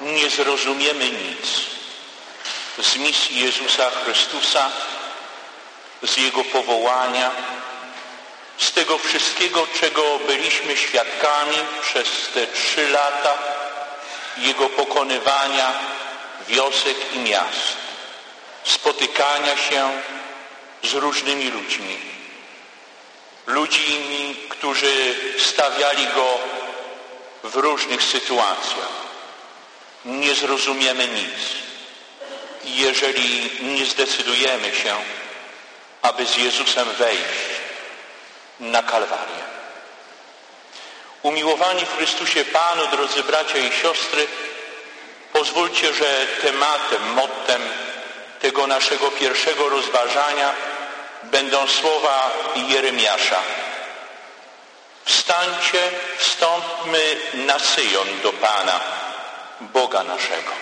nie zrozumiemy nic z misji Jezusa Chrystusa, z Jego powołania, z tego wszystkiego, czego byliśmy świadkami przez te trzy lata Jego pokonywania wiosek i miast, spotykania się z różnymi ludźmi. Ludźmi, którzy stawiali Go w różnych sytuacjach. Nie zrozumiemy nic, jeżeli nie zdecydujemy się, aby z Jezusem wejść na Kalwarię. Umiłowani w Chrystusie Panu, drodzy bracia i siostry, pozwólcie, że tematem, mottem tego naszego pierwszego rozważania będą słowa Jeremiasza. Wstańcie, wstąpmy na Syjon do Pana, Boga naszego.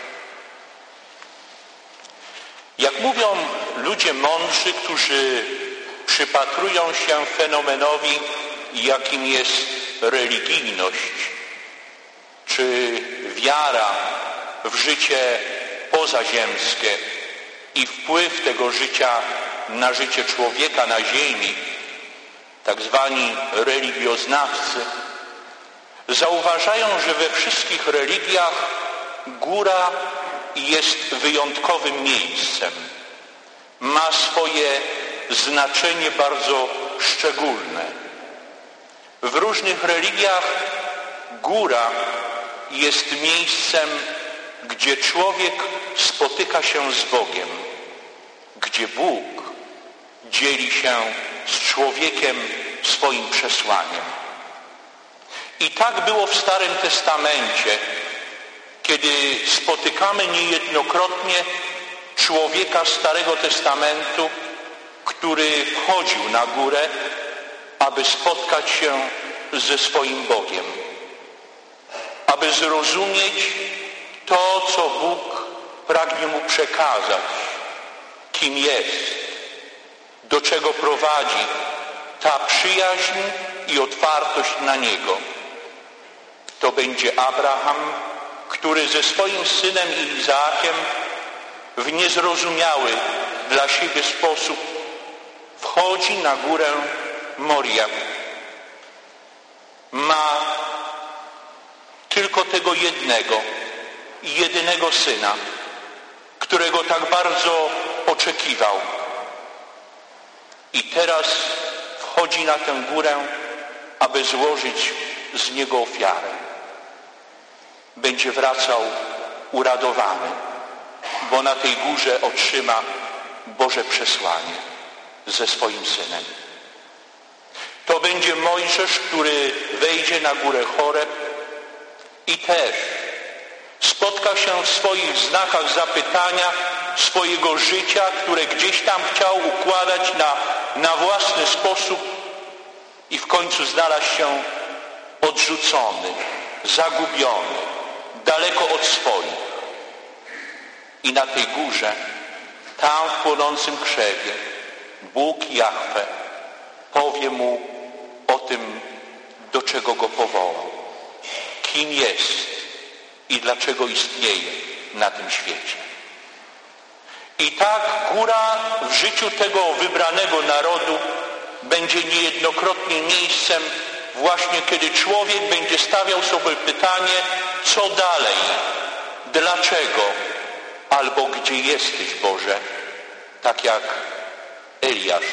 Jak mówią ludzie mądrzy, którzy przypatrują się fenomenowi, jakim jest religijność, czy wiara w życie pozaziemskie i wpływ tego życia na życie człowieka na ziemi, tak zwani religioznawcy, zauważają, że we wszystkich religiach góra jest wyjątkowym miejscem. Ma swoje znaczenie bardzo szczególne. W różnych religiach góra jest miejscem, gdzie człowiek spotyka się z Bogiem, gdzie Bóg dzieli się z człowiekiem swoim przesłaniem. I tak było w Starym Testamencie, kiedy spotykamy niejednokrotnie człowieka Starego Testamentu, który wchodził na górę, aby spotkać się ze swoim Bogiem, aby zrozumieć to, co Bóg pragnie mu przekazać, kim jest, do czego prowadzi ta przyjaźń i otwartość na Niego. To będzie Abraham, który ze swoim synem Izaakiem w niezrozumiały dla siebie sposób wchodzi na górę Moria. Ma tylko tego jednego i jedynego syna, którego tak bardzo oczekiwał. I teraz wchodzi na tę górę, aby złożyć z niego ofiarę. Będzie wracał uradowany, bo na tej górze otrzyma Boże przesłanie ze swoim synem. To będzie Mojżesz, który wejdzie na górę Choreb i też spotka się w swoich znakach zapytania swojego życia, które gdzieś tam chciał układać na, na własny sposób i w końcu znalazł się odrzucony, zagubiony, daleko od swoich. I na tej górze, tam w płonącym krzewie, Bóg Jahwe powie mu o tym, do czego go powołał, kim jest i dlaczego istnieje na tym świecie. I tak góra w życiu tego wybranego narodu będzie niejednokrotnie miejscem właśnie kiedy człowiek będzie stawiał sobie pytanie, co dalej, dlaczego, albo gdzie jesteś Boże, tak jak Eliasz,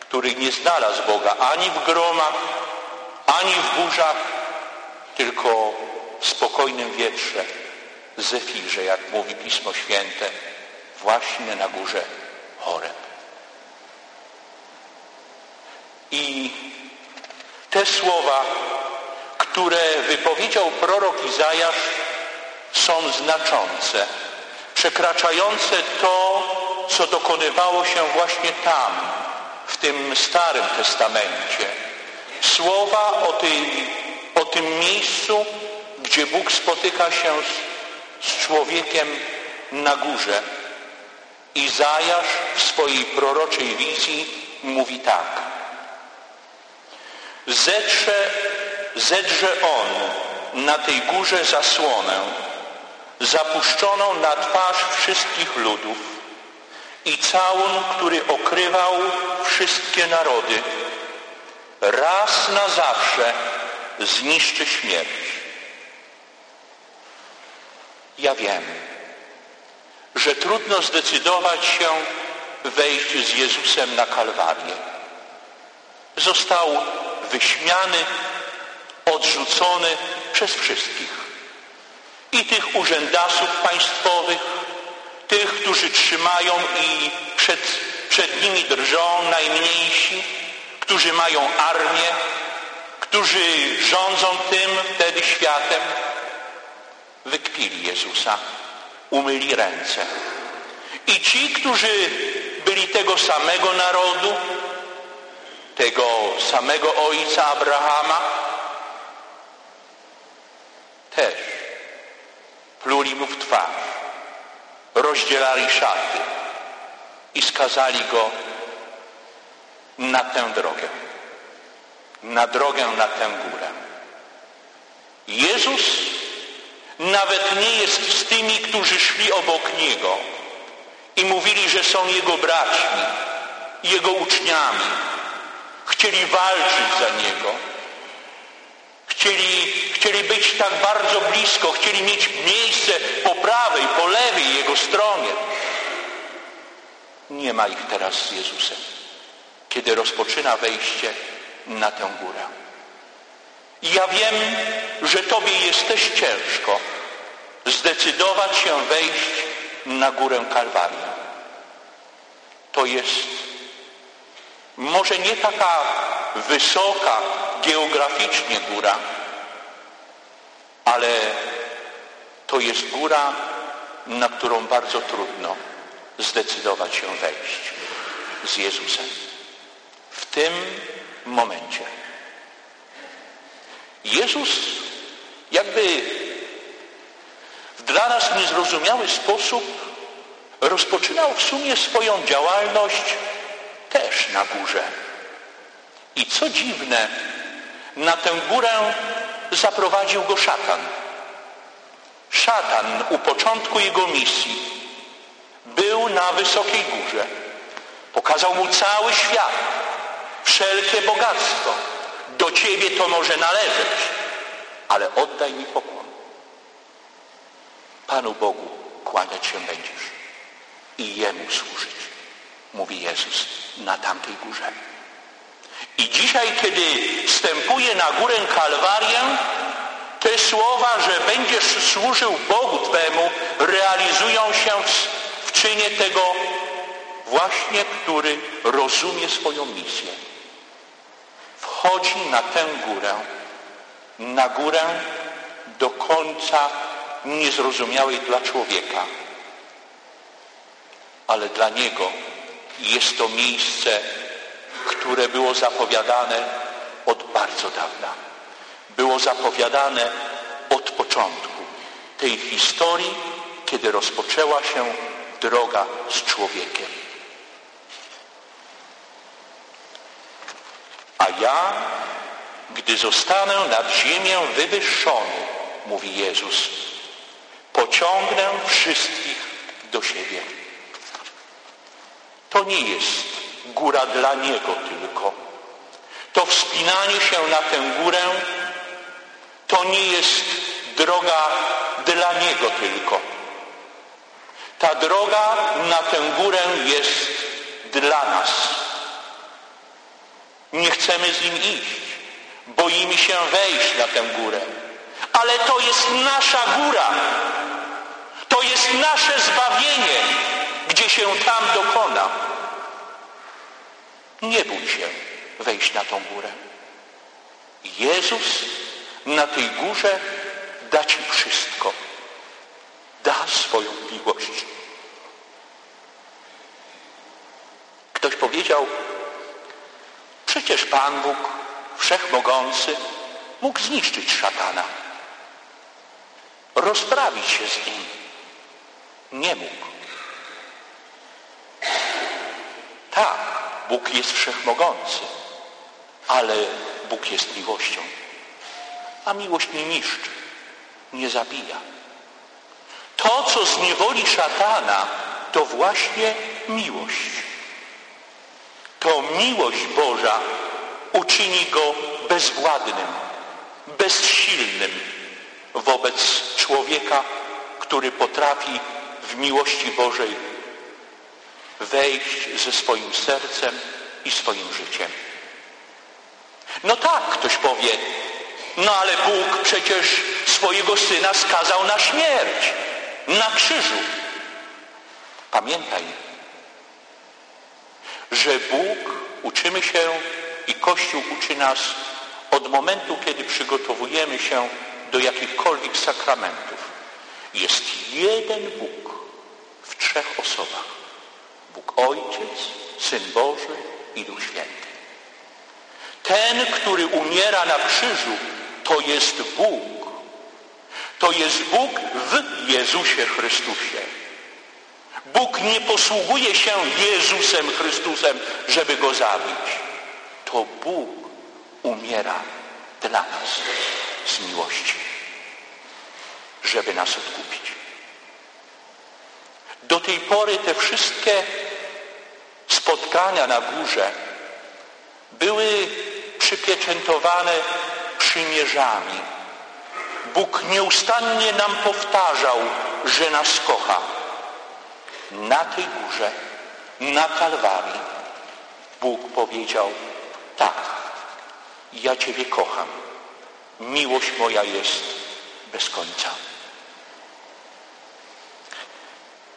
który nie znalazł Boga ani w gromach, ani w burzach, tylko w spokojnym wietrze, zefirze, jak mówi Pismo Święte, właśnie na górze Choreb. I te słowa, które wypowiedział prorok Izajasz, są znaczące, przekraczające to, co dokonywało się właśnie tam, w tym Starym Testamencie. Słowa o, tej, o tym miejscu, gdzie Bóg spotyka się z, z człowiekiem na górze. Izajasz w swojej proroczej wizji mówi tak. Zetrze, zedrze on na tej górze zasłonę zapuszczoną na twarz wszystkich ludów i całun, który okrywał wszystkie narody, raz na zawsze zniszczy śmierć. Ja wiem, że trudno zdecydować się wejść z Jezusem na Kalwarię. Został wyśmiany, odrzucony przez wszystkich. I tych urzędasów państwowych, tych, którzy trzymają i przed, przed nimi drżą najmniejsi, którzy mają armię, którzy rządzą tym wtedy światem, wykpili Jezusa, umyli ręce. I ci, którzy byli tego samego narodu, tego samego ojca Abrahama, też rozdzielali szaty i skazali go na tę drogę, na drogę na tę górę. Jezus nawet nie jest z tymi, którzy szli obok Niego i mówili, że są Jego braćmi, Jego uczniami. Chcieli walczyć za Niego. Chcieli, chcieli być tak bardzo blisko, chcieli mieć miejsce po prawej, po lewej Jego stronie. Nie ma ich teraz z Jezusem, kiedy rozpoczyna wejście na tę górę. Ja wiem, że Tobie jest też ciężko zdecydować się wejść na górę Kalwarii. To jest może nie taka wysoka geograficznie góra, ale to jest góra, na którą bardzo trudno zdecydować się wejść z Jezusem. W tym momencie. Jezus jakby w dla nas niezrozumiały sposób rozpoczynał w sumie swoją działalność też na górze. I co dziwne, na tę górę zaprowadził go szatan. Szatan u początku jego misji był na wysokiej górze. Pokazał mu cały świat, wszelkie bogactwo. Do ciebie to może należeć, ale oddaj mi pokłon. Panu Bogu kłaniać się będziesz i Jemu służyć, mówi Jezus na tamtej górze. I dzisiaj, kiedy wstępuje na górę Kalwarię, te słowa, że będziesz służył Bogu Twemu, realizują się w czynie tego właśnie, który rozumie swoją misję. Wchodzi na tę górę, na górę do końca niezrozumiałej dla człowieka, ale dla niego jest to miejsce, które było zapowiadane od bardzo dawna. Było zapowiadane od początku tej historii, kiedy rozpoczęła się droga z człowiekiem. A ja, gdy zostanę nad ziemię wywyższony, mówi Jezus, pociągnę wszystkich do siebie. To nie jest góra dla Niego tylko. To wspinanie się na tę górę to nie jest droga dla Niego tylko. Ta droga na tę górę jest dla nas. Nie chcemy z Nim iść. Boimy się wejść na tę górę. Ale to jest nasza góra. To jest nasze zbawienie, gdzie się tam dokona. Nie bój się wejść na tą górę. Jezus na tej górze da Ci wszystko. Da swoją miłość. Ktoś powiedział, przecież Pan Bóg, Wszechmogący, mógł zniszczyć szatana. Rozprawić się z nim. Nie mógł. Tak, Bóg jest wszechmogący, ale Bóg jest miłością. A miłość nie niszczy, nie zabija. co zniewoli szatana, to właśnie miłość. To miłość Boża uczyni go bezwładnym, bezsilnym wobec człowieka, który potrafi w miłości Bożej wejść ze swoim sercem i swoim życiem. No tak, ktoś powie, no ale Bóg przecież swojego Syna skazał na śmierć, na krzyżu. Pamiętaj, że Bóg uczymy się i Kościół uczy nas od momentu, kiedy przygotowujemy się do jakichkolwiek sakramentów. Jest jeden Bóg w trzech osobach. Bóg Ojciec, Syn Boży i Duch Święty. Ten, który umiera na krzyżu, to jest Bóg. To jest Bóg w Jezusie Chrystusie. Bóg nie posługuje się Jezusem Chrystusem, żeby go zabić. To Bóg umiera dla nas z miłości, żeby nas odkupić. Do tej pory te wszystkie spotkania na górze były przypieczętowane przymierzami. Bóg nieustannie nam powtarzał, że nas kocha. Na tej górze, na Kalwarii, Bóg powiedział, tak, ja Ciebie kocham. Miłość moja jest bez końca.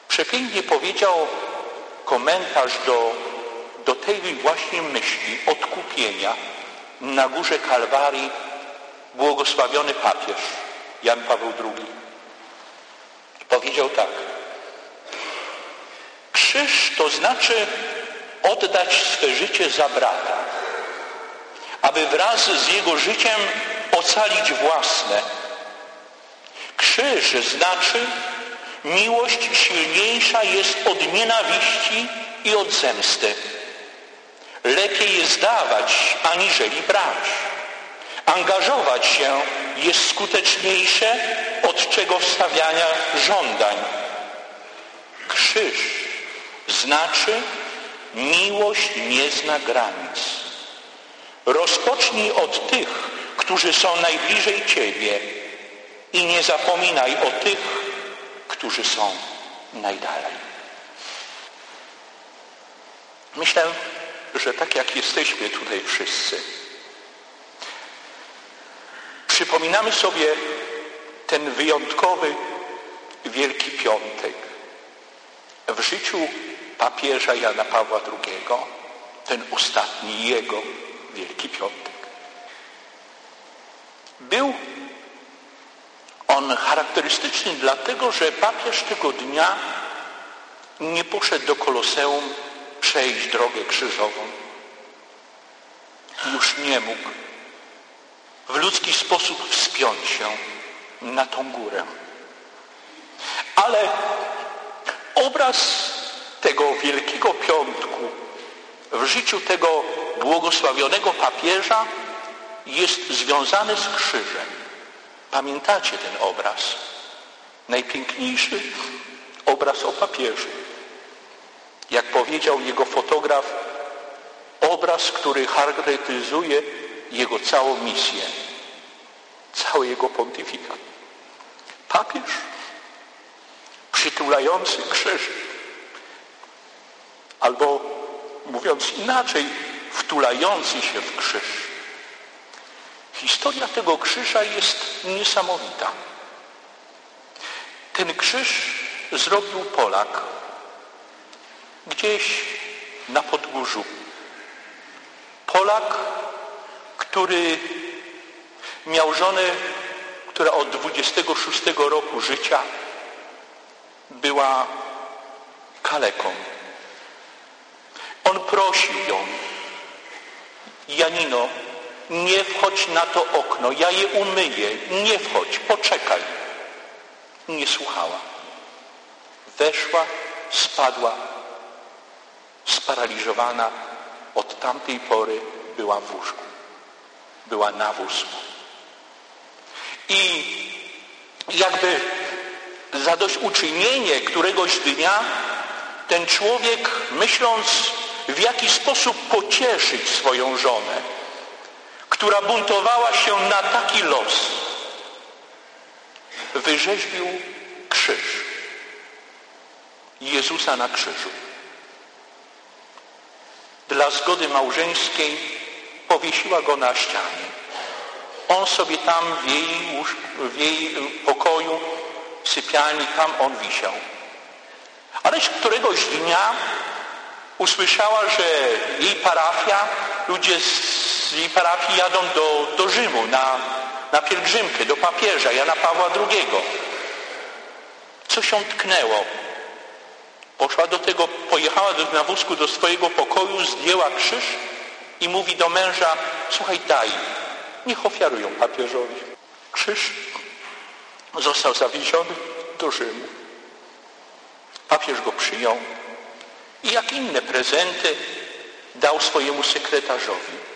Przepięknie powiedział komentarz do, do tej właśnie myśli odkupienia na górze Kalwarii błogosławiony papież Jan Paweł II. Powiedział tak. Krzyż to znaczy oddać swe życie za brata, aby wraz z jego życiem ocalić własne. Krzyż znaczy miłość silniejsza jest od nienawiści i od zemsty. Lepiej jest dawać, aniżeli brać. Angażować się jest skuteczniejsze od czego wstawiania żądań. Krzyż znaczy miłość nie zna granic. Rozpocznij od tych, którzy są najbliżej Ciebie i nie zapominaj o tych, którzy są najdalej. Myślę, że tak jak jesteśmy tutaj wszyscy, przypominamy sobie ten wyjątkowy Wielki Piątek w życiu papieża Jana Pawła II, ten ostatni jego Wielki Piątek. Był on charakterystyczny dlatego, że papież tego dnia nie poszedł do Koloseum przejść drogę krzyżową. Już nie mógł w ludzki sposób wspiąć się na tą górę. Ale obraz tego Wielkiego Piątku w życiu tego błogosławionego papieża jest związany z krzyżem. Pamiętacie ten obraz? Najpiękniejszy obraz o papieżu. Jak powiedział jego fotograf, obraz, który charakteryzuje jego całą misję, cały jego pontyfikat. Papież przytulający krzyż, albo mówiąc inaczej, wtulający się w krzyż. Historia tego krzyża jest niesamowita. Ten krzyż zrobił Polak gdzieś na podgórzu. Polak, który miał żonę, która od 26 roku życia była kaleką. On prosił ją, Janino, nie wchodź na to okno, ja je umyję, nie wchodź, poczekaj. Nie słuchała. Weszła, spadła, sparaliżowana. Od tamtej pory była w łóżku. Była na wózku. I jakby zadośćuczynienie któregoś dnia ten człowiek, myśląc w jaki sposób pocieszyć swoją żonę, która buntowała się na taki los, wyrzeźbił krzyż. Jezusa na krzyżu. Dla zgody małżeńskiej powiesiła go na ścianie. On sobie tam w jej, w jej pokoju, sypialni, tam on wisiał. Ależ któregoś dnia usłyszała, że jej parafia, ludzie z jej parafii jadą do, do Rzymu na, na pielgrzymkę, do papieża Jana Pawła II. Co się tknęło? Poszła do tego, pojechała do, na wózku do swojego pokoju, zdjęła krzyż i mówi do męża, słuchaj, daj, niech ofiarują papieżowi. Krzyż został zawieziony do Rzymu. Papież go przyjął i jak inne prezenty dał swojemu sekretarzowi.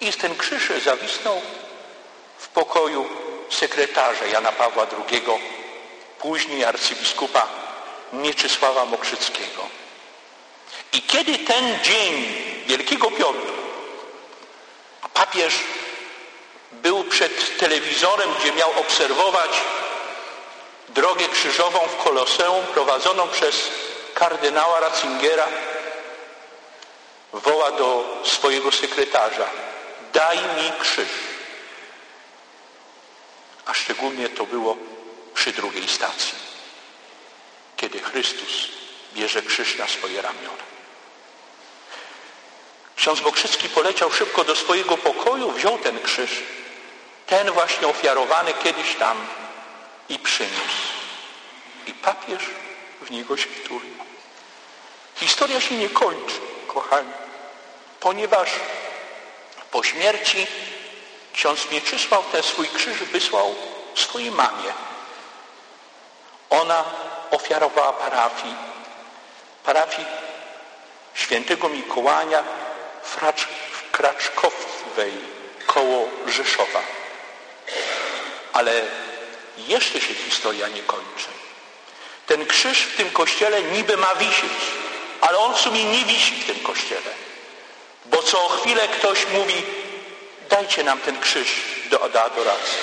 I ten krzyż zawisnął w pokoju sekretarza Jana Pawła II, później arcybiskupa Mieczysława Mokrzyckiego. I kiedy ten dzień Wielkiego Piątku papież był przed telewizorem, gdzie miał obserwować drogę krzyżową w Koloseum prowadzoną przez kardynała Ratzingera, woła do swojego sekretarza daj mi krzyż. A szczególnie to było przy drugiej stacji, kiedy Chrystus bierze krzyż na swoje ramiona. Ksiądz Bokrzycki poleciał szybko do swojego pokoju, wziął ten krzyż, ten właśnie ofiarowany kiedyś tam i przyniósł. I papież w niego się. Historia się nie kończy, kochani, ponieważ po śmierci ksiądz Mieczysław ten swój krzyż wysłał swojej mamie. Ona ofiarowała parafii, parafii świętego Mikołaja w Kraczkowej koło Rzeszowa. Ale jeszcze się historia nie kończy. Ten krzyż w tym kościele niby ma wisieć, ale on w sumie nie wisi w tym kościele. Bo co chwilę ktoś mówi, dajcie nam ten krzyż do, do adoracji.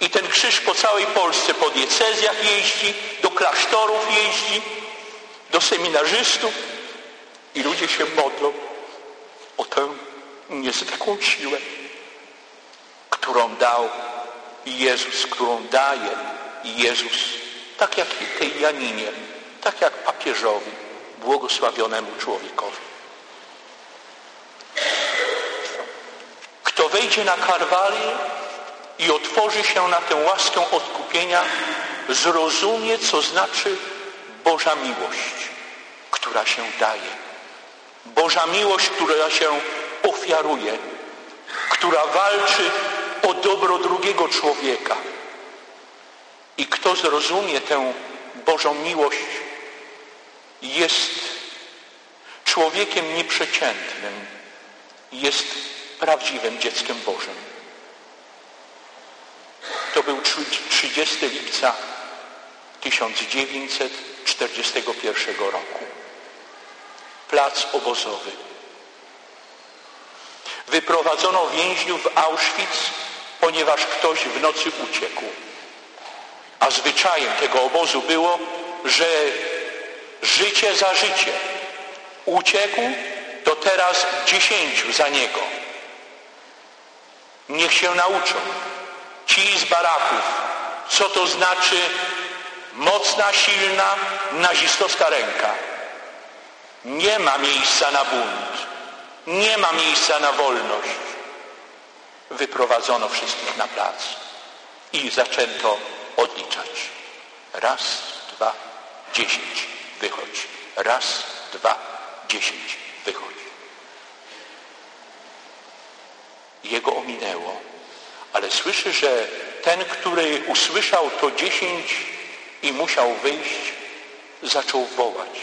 I ten krzyż po całej Polsce, po diecezjach jeździ, do klasztorów jeździ, do seminarzystów i ludzie się modlą o tę niezwykłą siłę, którą dał Jezus, którą daje Jezus, tak jak tej Janinie, tak jak papieżowi, błogosławionemu człowiekowi. Wejdzie na Karwalię i otworzy się na tę łaskę odkupienia, zrozumie, co znaczy Boża miłość, która się daje. Boża miłość, która się ofiaruje, która walczy o dobro drugiego człowieka. I kto zrozumie tę Bożą miłość, jest człowiekiem nieprzeciętnym, jest prawdziwym dzieckiem Bożym. To był 30 lipca 1941 roku. Plac obozowy. Wyprowadzono więźniów w Auschwitz, ponieważ ktoś w nocy uciekł. A zwyczajem tego obozu było, że życie za życie. Uciekł, to teraz dziesięciu za niego. Niech się nauczą ci z baraków, co to znaczy mocna, silna, nazistowska ręka. Nie ma miejsca na bunt. Nie ma miejsca na wolność. Wyprowadzono wszystkich na plac i zaczęto odliczać. Raz, dwa, dziesięć, wychodź. Raz, dwa, dziesięć, wychodź. Jego ominęło, ale słyszy, że ten, który usłyszał to dziesięć i musiał wyjść, zaczął wołać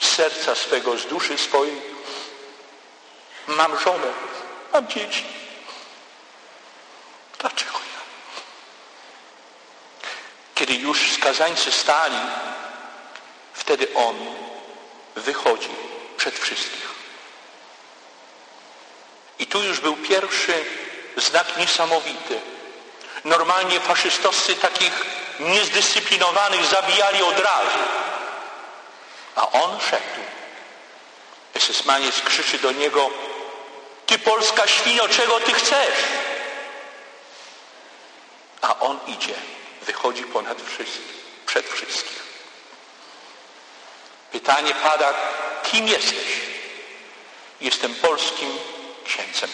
z serca swego, z duszy swojej. Mam żonę, mam dzieci. Dlaczego ja? Kiedy już skazańcy stali, wtedy On wychodzi przed wszystkich. Tu już był pierwszy znak niesamowity. Normalnie faszystowscy takich niezdyscyplinowanych zabijali od razu. A on szedł. Esesmaniec krzyczy do niego, ty polska świnio, czego ty chcesz? A on idzie, wychodzi ponad wszystkich, przed wszystkich. Pytanie pada, kim jesteś? Jestem polskim księcem.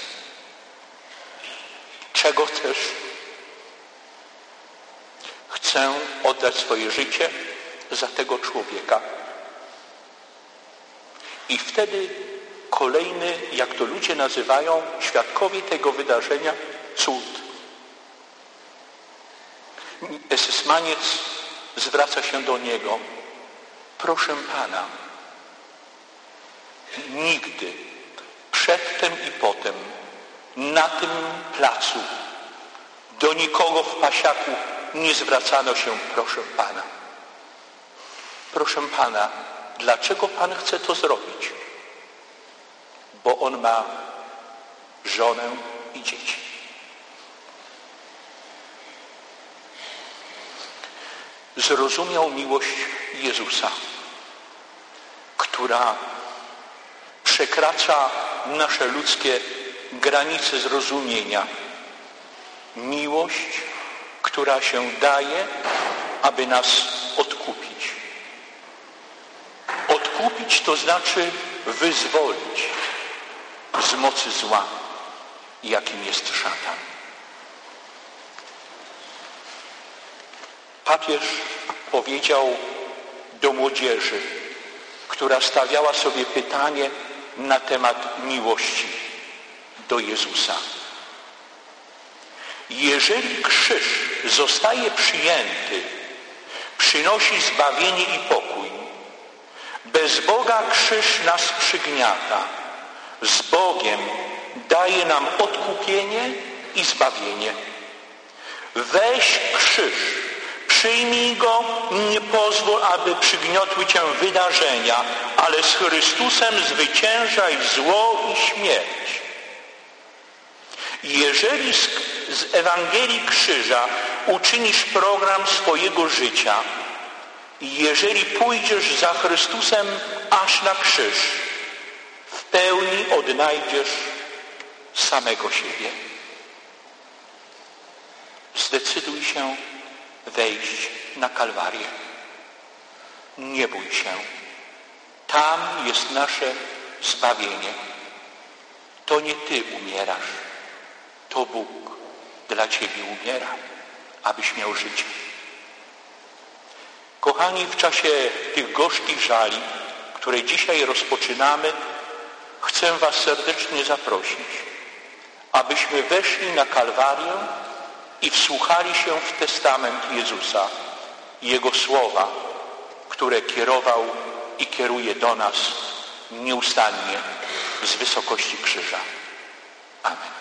Czego chcesz? Chcę oddać swoje życie za tego człowieka. I wtedy kolejny, jak to ludzie nazywają, świadkowie tego wydarzenia, cud. Esesmaniec zwraca się do niego. Proszę Pana, nigdy przedtem i potem na tym placu do nikogo w pasiaku nie zwracano się proszę Pana. Proszę Pana, dlaczego Pan chce to zrobić? Bo On ma żonę i dzieci. Zrozumiał miłość Jezusa, która przekracza nasze ludzkie granice zrozumienia. Miłość, która się daje, aby nas odkupić. Odkupić to znaczy wyzwolić z mocy zła, jakim jest szatan. Papież powiedział do młodzieży, która stawiała sobie pytanie na temat miłości do Jezusa. Jeżeli krzyż zostaje przyjęty, przynosi zbawienie i pokój. Bez Boga krzyż nas przygniata. Z Bogiem daje nam odkupienie i zbawienie. Weź krzyż, przyjmij go, nie pozwól, aby przygniotły cię wydarzenia, ale z Chrystusem zwyciężaj zło i śmierć. Jeżeli z, Ewangelii Krzyża uczynisz program swojego życia jeżeli pójdziesz za Chrystusem aż na krzyż, w pełni odnajdziesz samego siebie. Zdecyduj się wejść na Kalwarię. Nie bój się. Tam jest nasze zbawienie. To nie Ty umierasz to Bóg dla Ciebie umiera, abyś miał życie. Kochani, w czasie tych gorzkich żali, które dzisiaj rozpoczynamy, chcę Was serdecznie zaprosić, abyśmy weszli na Kalwarię i wsłuchali się w testament Jezusa, Jego słowa, które kierował i kieruje do nas nieustannie z wysokości krzyża. Amen.